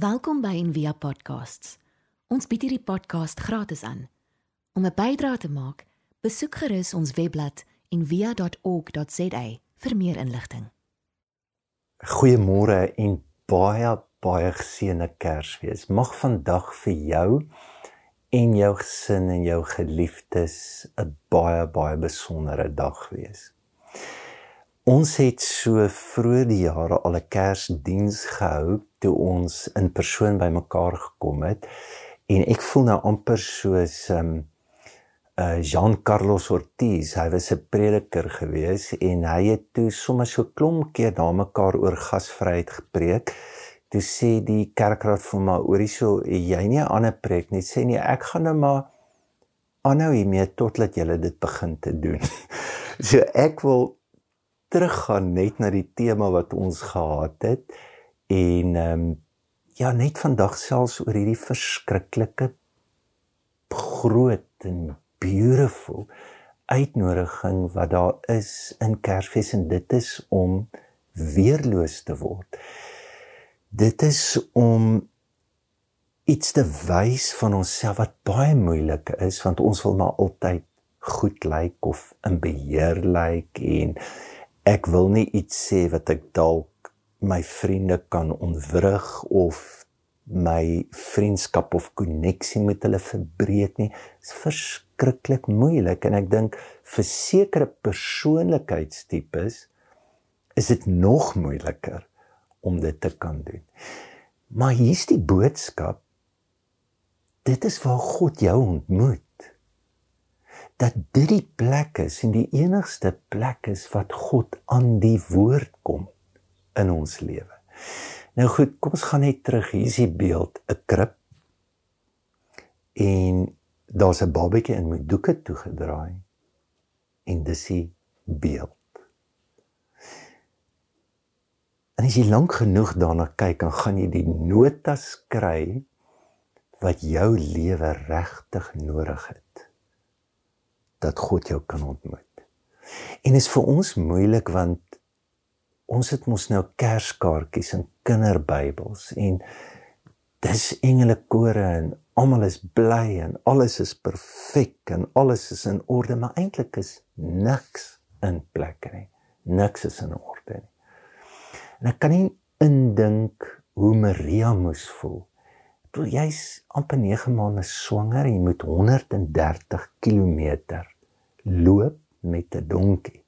Welkom by Envia Podcasts. Ons bied hierdie podcast gratis aan. Om 'n bydrae te maak, besoek gerus ons webblad en via.org.za vir meer inligting. Goeiemôre en baie baie geseënde Kersfees. Mag vandag vir jou en jou gesin en jou geliefdes 'n baie baie besondere dag wees. Ons het so vroeër die jare al 'n Kersdiens gehou toe ons in persoon bymekaar gekom het en ek voel nou amper soos um uh Jean Carlos Ortiz, hy was 'n prediker gewees en hy het toe sommer so klomp keer na mekaar oor gasvryheid gepreek. Toe sê die kerkraad vir my oor hierso, jy nie 'n ander preek nie, sê nie ek gaan nou maar aanhou hiermee totdat jy dit begin te doen. so ek wil teruggaan net na die tema wat ons gehad het en ehm um, ja net vandag selfs oor hierdie verskriklike groot en beautiful uitnodiging wat daar is in Kersfees en dit is om weerloos te word. Dit is om iets te wys van onsself wat baie moeilik is want ons wil maar altyd goed lyk of in beheer lyk en ek wil nie iets sê wat ek dalk my vriende kan ontwrig of my vriendskap of koneksie met hulle verbreek nie. Dit is verskriklik moeilik en ek dink vir sekere persoonlikheidstipes is dit nog moeiliker om dit te kan doen. Maar hier's die boodskap. Dit is waar God jou ontmoet. Dat dit die plek is en die enigste plek is wat God aan die woord kom in ons lewe. Nou goed, kom ons gaan net terug. Hier is die beeld, 'n krib. En daar's 'n babatjie in met doeke toegedraai. En dis die beeld. En as jy lank genoeg daarna kyk, dan gaan jy die notas kry wat jou lewe regtig nodig het. Dat God jou kan ontmoet. En is vir ons moeilik want ons het mos nou kerskaartjies en kinderbybels en dis engelekore en almal is bly en alles is perfek en alles is in orde maar eintlik is niks in plek nie niks is in orde nie en ek kan nie indink hoe Maria moes voel toe jy's amper 9 maande swanger en jy moet 130 km loop met 'n donkie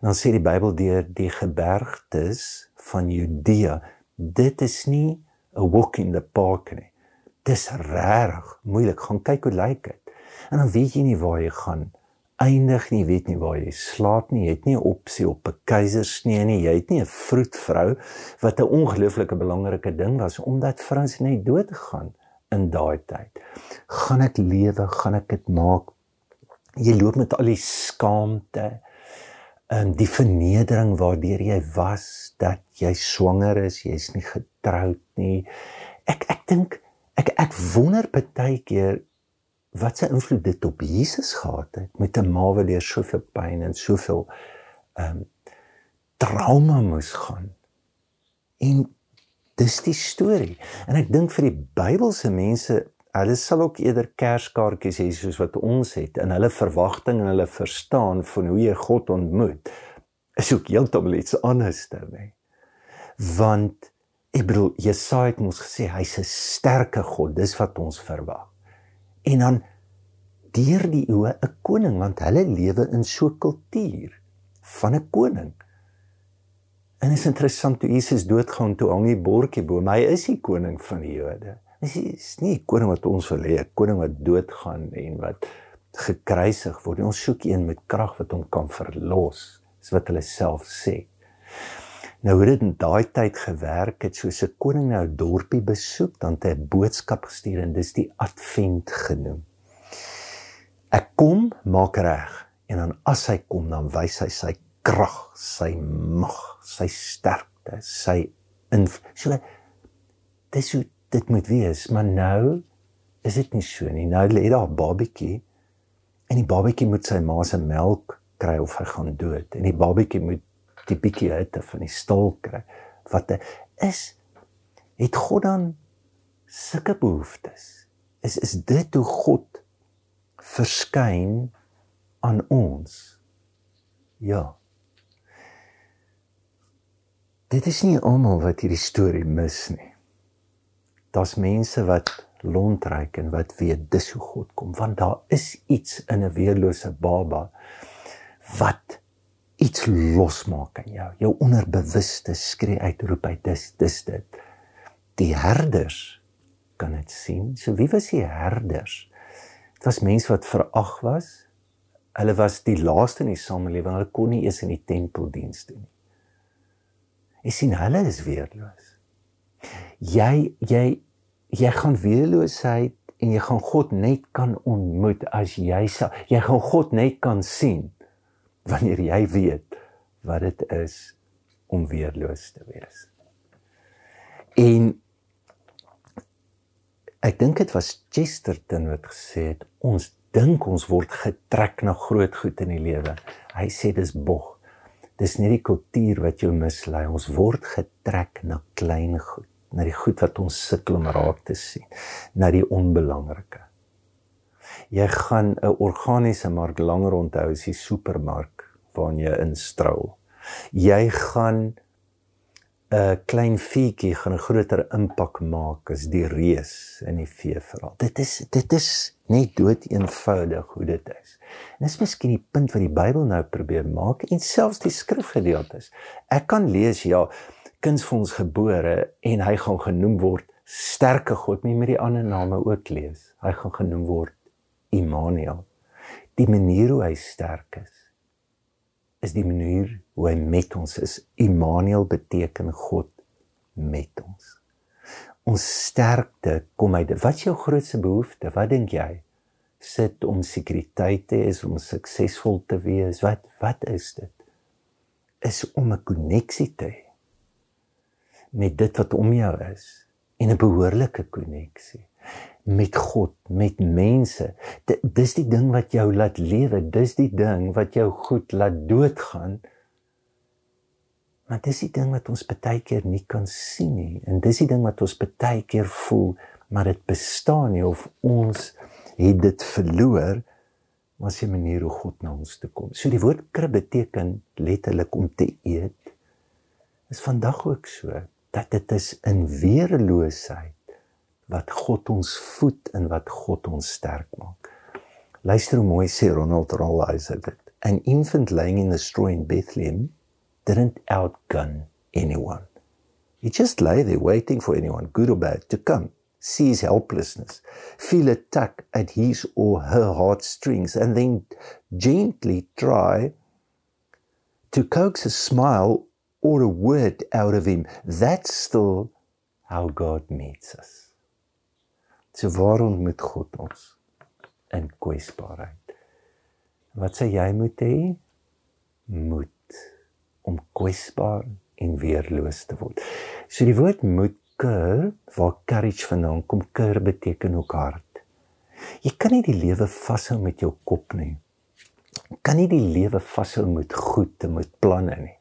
dan sê die Bybel deur die gebergtes van Judea, dit is nie 'n walk in the park nie. Dis regtig moeilik. Gaan kyk hoe lyk dit. En dan weet jy nie waar jy gaan eindig nie, weet nie waar jy slaap nie, jy het nie 'n opsie op 'n keisersnee nie, jy het nie 'n vroedvrou wat 'n ongelooflike belangrike ding was omdat vrouens net dood gegaan in daai tyd. Gaan ek lewe, gaan ek dit maak? Jy loop met al die skaamte um, die vernedering waardeur jy was dat jy swanger is, jy's nie getroud nie. Ek ek dink ek ek wonder baie keer wat se invloed dit op Jesus gehad het met 'n ma wat deur soveel pyn en soveel ehm um, trauma moes gaan. En dis die storie. En ek dink vir die Bybelse mense Hulle sal ook eerder kerskaartjies hê soos wat ons het in hulle verwagting en hulle verstaan van hoe jy God ontmoet. Is ook heeltemal iets anders dan nie. Want ek bedoel Jesaja het ons gesê hy's 'n sterke God, dis wat ons verwag. En dan deur die oë 'n koning want hulle lewe in so 'n kultuur van 'n koning. En is interessant toe Jesus doodgaan toe hang hy bordjie bo, hy is die koning van die Jode. Dis is nie 'n koning wat ons wil hê, 'n koning wat doodgaan en wat gekruisig word. Ons soek een met krag wat hom kan verlos, is wat hulle self sê. Nou hoe dit in daai tyd gewerk het, soos 'n koning nou 'n dorpie besoek, dan het hy 'n boodskap gestuur en dis die advent genoem. Ek kom, maak reg en dan as hy kom, dan wys hy sy krag, sy mag, sy sterkte, sy in so dis hoe dit moet wees, maar nou is dit nie so nie. Nou lê daar 'n babatjie en die babatjie moet sy ma se melk kry of hy gaan dood en die babatjie moet die bietjie uit van die stal kry. Wat is het God dan sulke behoeftes. Is is dit hoe God verskyn aan ons? Ja. Dit is nie almal wat hierdie storie mis nie. Daar's mense wat lontryk en wat weet dis hoe God kom want daar is iets in 'n weerlose baba wat iets losmaak in jou. Jou onderbewuste skree uit roep uit dis dis dit. Die herders kan dit sien. So wie was die herders? Dit was mense wat verag was. Hulle was die laaste in die samelewing. Hulle kon nie eens in die tempel diens doen nie. Jy sien hulle is weerloos. Jy jy jy gaan weerloosheid en jy gaan God net kan ontmoet as jy sal jy gaan God net kan sien wanneer jy weet wat dit is om weerloos te wees. En ek dink dit was Chesterton wat gesê het ons dink ons word getrek na groot goed in die lewe. Hy sê dis bog. Dis nie die kultuur wat jou mislei. Ons word getrek na klein goed, na die goed wat ons sukkel om raak te sien, na die onbelangrike jy gaan 'n organiese mark langer onthou as die supermark waarin jy instrou. Jy gaan 'n klein fietjie gaan 'n groter impak maak as die reus in die veeverhaal. Dit is dit is net dood eenvoudig hoe dit is. En dis miskien die punt wat die Bybel nou probeer maak en selfs die skrifgedeeltes. Ek kan lees ja, kuns vir ons gebore en hy gaan genoem word sterke God, nie met die ander name ook lees. Hy gaan genoem word Immanuel. Die manier hoe hy sterk is is die manier hoe hy met ons is. Immanuel beteken God met ons. Ons sterkte kom uit wat is jou grootste behoefte? Wat dink jy? Sit om sekuriteit te hê, om suksesvol te wees. Wat wat is dit? Is om 'n koneksie te hê met dit wat om jou is en 'n behoorlike koneksie met God, met mense. D dis die ding wat jou laat lewe, dis die ding wat jou goed laat doodgaan. Maar dis die ding wat ons baie keer nie kan sien nie en dis die ding wat ons baie keer voel, maar dit bestaan nie of ons het dit verloor. Maar se manier hoe God na ons toe kom. So die woord krib beteken letterlik om te eet. Is vandag ook so dat dit is in weerloosheid wat God ons voed en wat God ons sterk maak. Luister hoe mooi sê Ronald Rolheiser dit. An infant laying in the straw in Bethlehem didn't outgun anyone. He just lay there waiting for anyone, good or bad, to come, see his helplessness, feel a tug at his or her heartstrings, and then gently try to coax a smile or a word out of him. That's still how God meets us. So waar ontmoet God ons? In kwesbaarheid. Wat sê jy moet hê? Moed om kwesbaar en weerloos te word. So die woord moed keur waar courage vandaan kom, keur beteken ook hart. Jy kan nie die lewe vashou met jou kop nie. Jy kan nie die lewe vashou met goed en met planne nie.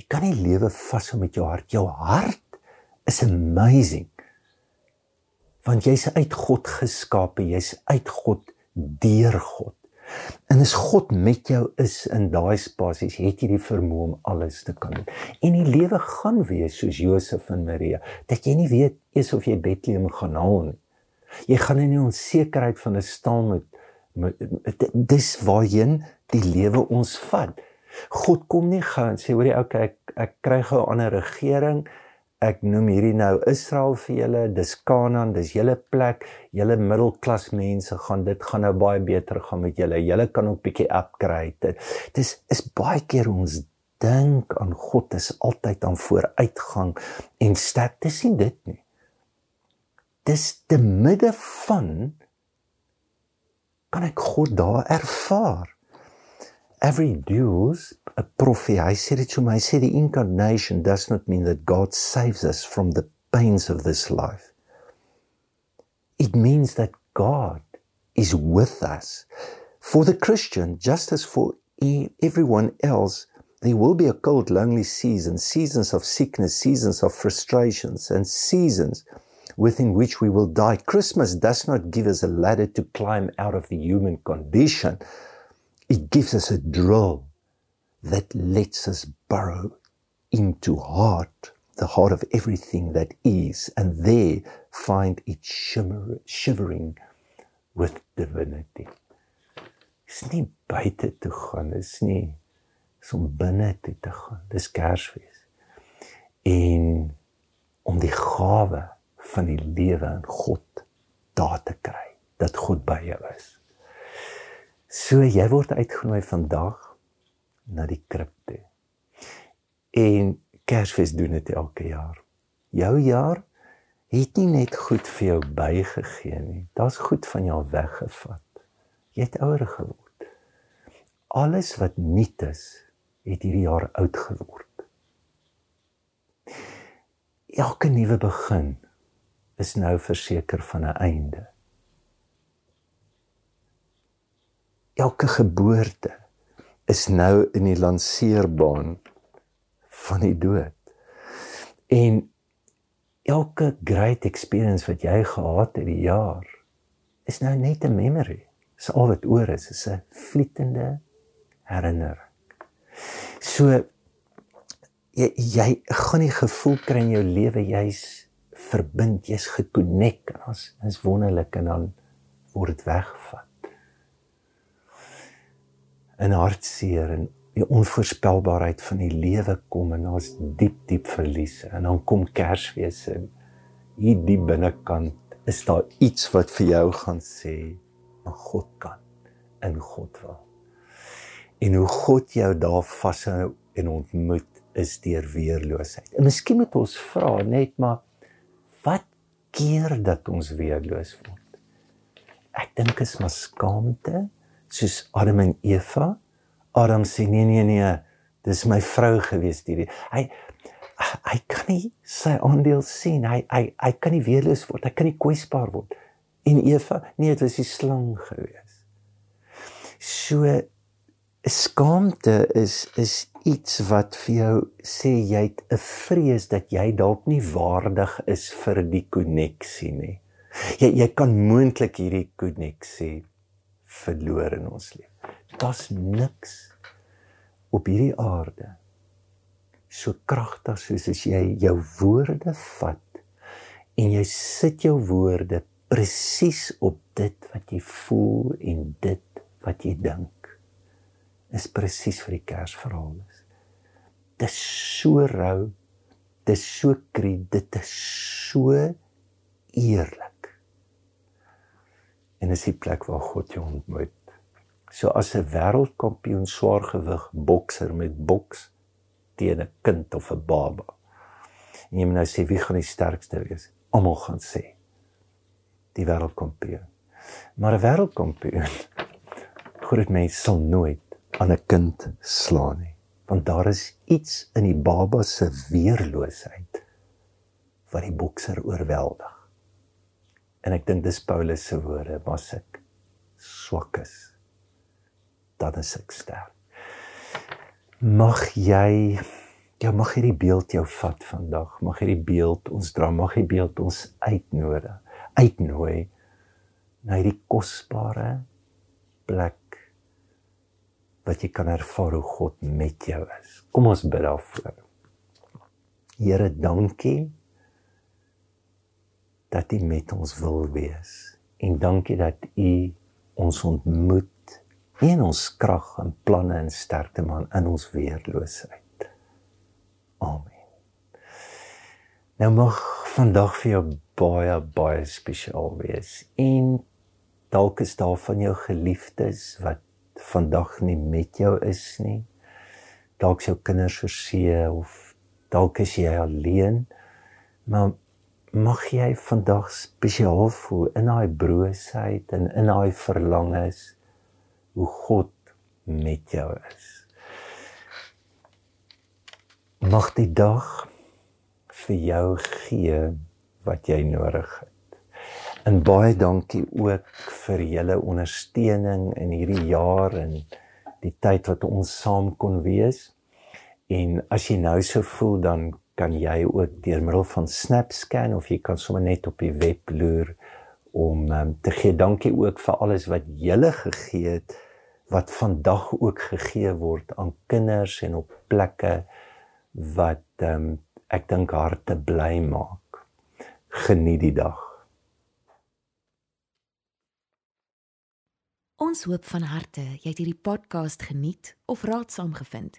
Jy kan nie lewe vashou met jou hart. Jou hart is amazing want jy's uit God geskape, jy's uit God deur God. En as God met jou is in daai spasies, het jy die vermoë om alles te kan doen. En die lewe gaan wees soos Josef en Maria, dat jy nie weet eers of jy Bethlehem gaan haal nie. Jy gaan in die onsekerheid van 'n stal met, met, dis waarheen die lewe ons vat. God kom nie gaan sê hoorie okay ek, ek kry gou 'n ander regering ek noem hierdie nou Israel vir julle, dis Kanaan, dis julle plek, julle middelklas mense gaan dit gaan nou baie beter gaan met julle. Julle kan ook bietjie upgrade. Dit is baie keer ons dink aan God is altyd aan vooruitgang en sterk te sien dit nie. Dis te midde van kan ek God daar ervaar. Every dues a prophet. I said it to my I said the incarnation does not mean that God saves us from the pains of this life. It means that God is with us. For the Christian, just as for everyone else, there will be a cold, lonely season, seasons of sickness, seasons of frustrations, and seasons within which we will die. Christmas does not give us a ladder to climb out of the human condition. It gives us a drill that lets us burrow into heart, the heart of everything that is, and there find it shimmer, shivering with divinity. Dis nie buite toe gaan, dis nie is om binne toe te gaan. Dis Kersfees. En om die gawe van die lewe in God daar te kry, dat God by jou is. So jy word uitgenooi vandag na die krib toe. En Kersfees doen dit elke jaar. Jou jaar het nie net goed vir jou bygegee nie. Daar's goed van jou weggevat. Jy het ouer geword. Alles wat nuut is, het hierdie jaar oud geword. Elke nuwe begin is nou verseker van 'n einde. Elke geboorte is nou in die lanseerbaan van die dood. En elke great experience wat jy gehad het die jaar is nou net 'n memory. Dis al wat oor is, is 'n vlietende herinnering. So jy jy gaan nie gevoel kry in jou lewe jy's verbind, jy's gekonnek en as is wonderlik en dan word dit weggevat. 'n Hartseer en die onvoorspelbaarheid van die lewe kom en daar's diep diep verlies en dan kom Kersfees en hier diep binnekant is daar iets wat vir jou gaan sê maar God kan in God wil. En hoe God jou daar vashou en ontmoet is deur weerloosheid. En miskien moet ons vra net maar wat keer dat ons weerloos word? Ek dink is maar skaamte soos Adam en Eva Adam sê nee nee nee, dis my vrou gewees hierdie. Hy hy kan nie sy aandeel sien. Hy hy hy kan nie weerloos word. Hy kan nie kwesbaar word. En Eva, nee, dit was die slang gewees. So skaamte is is iets wat vir jou sê jy het 'n vrees dat jy dalk nie waardig is vir die koneksie nie. Jy jy kan moontlik hierdie koneksie verloor in ons lewe. Daar's niks op hierdie aarde so kragtig soos as jy jou woorde vat en jy sit jou woorde presies op dit wat jy voel en dit wat jy dink is presies vir die Kersverhaal is. Dit is so rou, dit is so kry, dit is so eerlik. En is die plek waar God jou ontmoet. So as 'n wêreldkampioen swaargewig bokser met boks teen 'n kind of 'n baba. En jy moet nou sê wie gaan die sterkste wees? Almal gaan sê die wêreldkampioen. Maar 'n wêreldkampioen groot mense sal nooit aan 'n kind slaan nie, want daar is iets in die baba se weerloosheid wat die bokser oorweldig. En ek dink dis Paulus se woorde, was ek swak is dan is ek sterk. Mag jy ja mag hierdie beeld jou vat vandag. Mag hierdie beeld ons dra, mag hierdie beeld ons uitnooi, uitnooi na hierdie kosbare plek wat jy kan ervaar hoe God met jou is. Kom ons bid daarvoor. Here, dankie dat U met ons wil wees en dankie dat U ons ontmoet in ons krag en planne en sterkte man in ons weerloosheid. Amen. Nou mag vandag vir jou baie baie spesiaal wees. En dalk is daar van jou geliefdes wat vandag nie met jou is nie. Dalk jou kinders verseë of dalk is jy alleen. Maar mag jy vandag spesiaal voel in daai broosheid en in daai verlangens hoe God met jou is. Mag die dag vir jou gee wat jy nodig het. En baie dankie ook vir julle ondersteuning in hierdie jaar en die tyd wat ons saam kon wees. En as jy nou so voel dan kan jy ook deur middel van SnapScan of jy kan sommer net op die web loer om um, te gee dankie ook vir alles wat julle gegee het wat vandag ook gegee word aan kinders en op plekke wat um, ek dink harte bly maak. Geniet die dag. Ons hoop van harte jy het hierdie podcast geniet of raadsaam gevind.